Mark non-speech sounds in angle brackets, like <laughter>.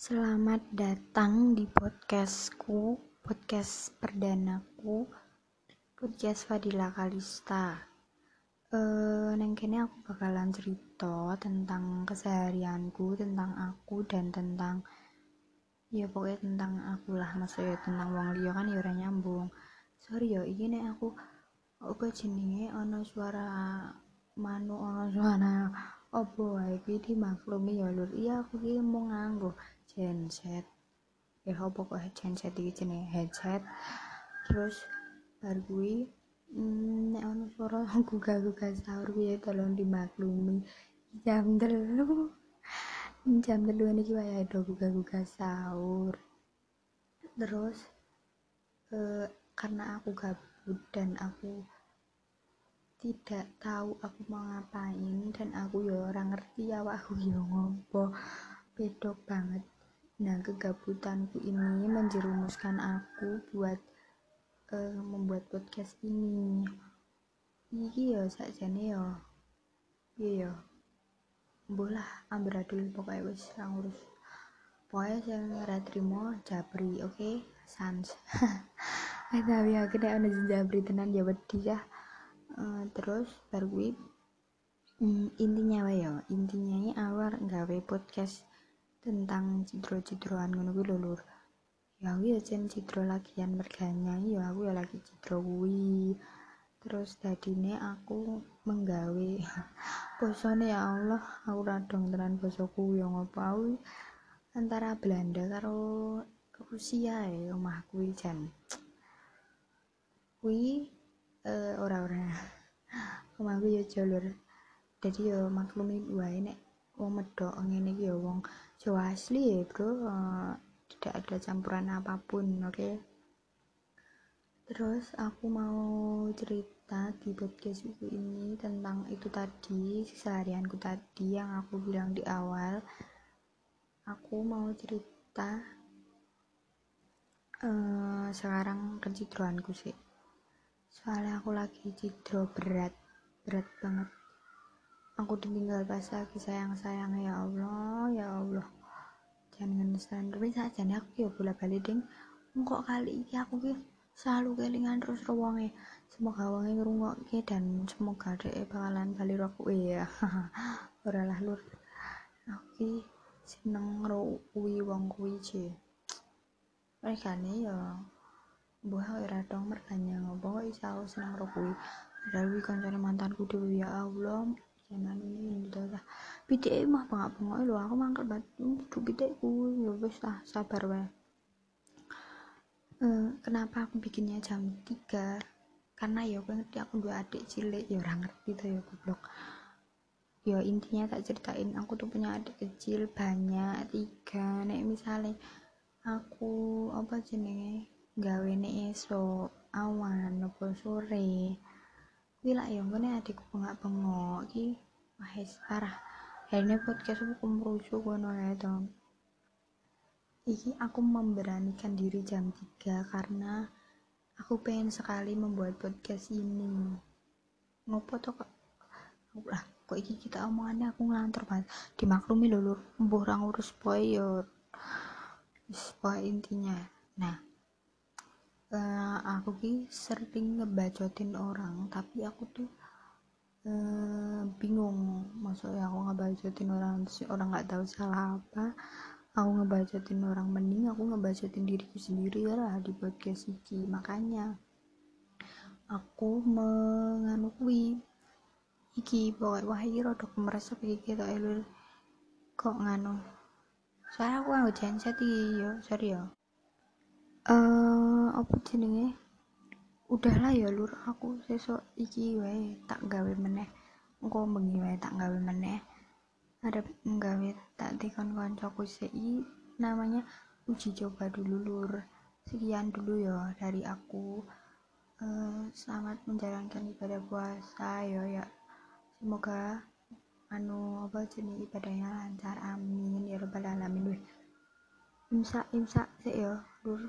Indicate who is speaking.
Speaker 1: Selamat datang di podcastku, podcast perdanaku, podcast Fadila Kalista. Eh, neng kene aku bakalan cerita tentang keseharianku, tentang aku dan tentang ya pokoknya tentang aku lah, maksudnya tentang wong liya kan ya ora nyambung. Sorry ya, iki nek aku apa jenenge ana suara manuk ana suara apa wae iki dimaklumi ya lur. Iya aku iki mau nganggo genset ya apa kok genset iki jenenge? Headset. Terus bar kuwi mm, nek ono suara gugah-gugah sahur ya tolong dimaklumi. Jam telu. Jam telu niki wae ada gugah-gugah sahur. Terus eh, karena aku gabut dan aku tidak tahu aku mau ngapain dan aku ya orang ngerti ya aku ya ngopo. Bedok banget Nah, kegabutanku ini menjerumuskan aku buat uh, membuat podcast ini. Iki ya sakjane ya. Iya ya. Bolah amburadul pokoknya wis ngurus. Pokoknya sing ora trimo jabri, oke? Okay? Sans. <laughs> Tapi aku nek ana jabri tenan ya wedi ya. Uh, terus baru gue hmm, intinya wae ya, intinya ini awal gawe podcast tentang cidro-cidroan ngono kuwi lho ya aku ya jen cidro lagian merganya ya aku ya lagi cidro kuwi. Terus dadine aku menggawe <laughs> bosone ya Allah aku radong tenan bosoku ya ngopo. Antara Belanda karo Rusia ya omah kuwi jan. Kuwi uh, ora-ora. <laughs> Omahku ya jalur. Jadi ya maklumi wae nek wong medok ngene iki ya wong Jawa asli ya bro uh, tidak ada campuran apa pun oke? Okay? terus aku mau cerita di podcast buku ini tentang itu tadi seharianku tadi yang aku bilang di awal. Aku mau cerita uh, sekarang kecidroanku sih. Soalnya aku lagi cidro berat berat banget aku ditinggal pas lagi sayang sayang ya Allah ya Allah. Jangan ngenes tapi saja nih aku ya bola balik ding. Kok kali ini aku ki selalu kelingan terus ruangnya semoga wonge ngrungokke dan semoga dek bakalan bali aku. Ya <laughs> ora lah lur. Aku seneng kuwi wong kuwi mereka nih ya buah ora dong merkanya ngopo kok aku seneng ro kuwi padahal kuwi kancane mantanku dhewe ya Allah jangan ini udah lah bidek mah bengak bengok lo aku mangkel batu tuh bidekku ya wes lah sabar wae. Uh, kenapa aku bikinnya jam 3 karena ya aku ngerti aku dua adik cilik ya orang ngerti tuh ya goblok. Ya intinya tak ceritain aku tuh punya adik kecil banyak tiga. Nek misalnya aku apa jenenge gawe esok awan apa sore kuwi ya ngene adikku bengak-bengok. Iki wah parah akhirnya podcast aku merusuh kono ya dong iki aku memberanikan diri jam 3 karena aku pengen sekali membuat podcast ini. Ngopo tuh kok lah kok iki kita omongannya aku ngelantur banget dimaklumi lho lur. Mbuh ngurus boy yo. Intinya. Nah uh, aku ki sering ngebacotin orang tapi aku tuh uh, bingung. Maksudnya aku ngebacotin orang terus orang nggak tahu salah apa. Aku ngebacotin orang mending aku ngebacotin diriku sendiri lah di podcast iki. Makanya aku menganukui iki. Pokoknya wah iki rodok merasa iki kita elul kok nganu? Soalnya aku nggak genset iki yo. Sorry yo uh, apa jenenge? Udahlah ya lur. Aku sesok iki wae tak gawe meneh. Engko bengi wae tak gawe meneh. Ada nggawe tak dikon koncoku sei namanya uji coba dulu lur. Sekian dulu ya dari aku. Uh, selamat menjalankan ibadah puasa yo ya. Semoga anu apa jenis ibadahnya lancar. Amin. Ya robbal alamin. Weh imsak imsak sih ya lur